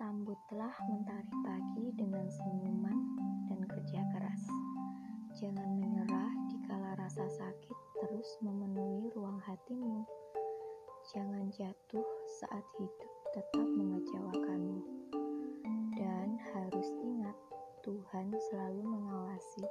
Sambutlah mentari pagi dengan senyuman dan kerja keras. Jangan menyerah dikala rasa sakit terus memenuhi ruang hatimu. Jangan jatuh saat hidup tetap mengecewakanmu. Dan harus ingat, Tuhan selalu mengawasi.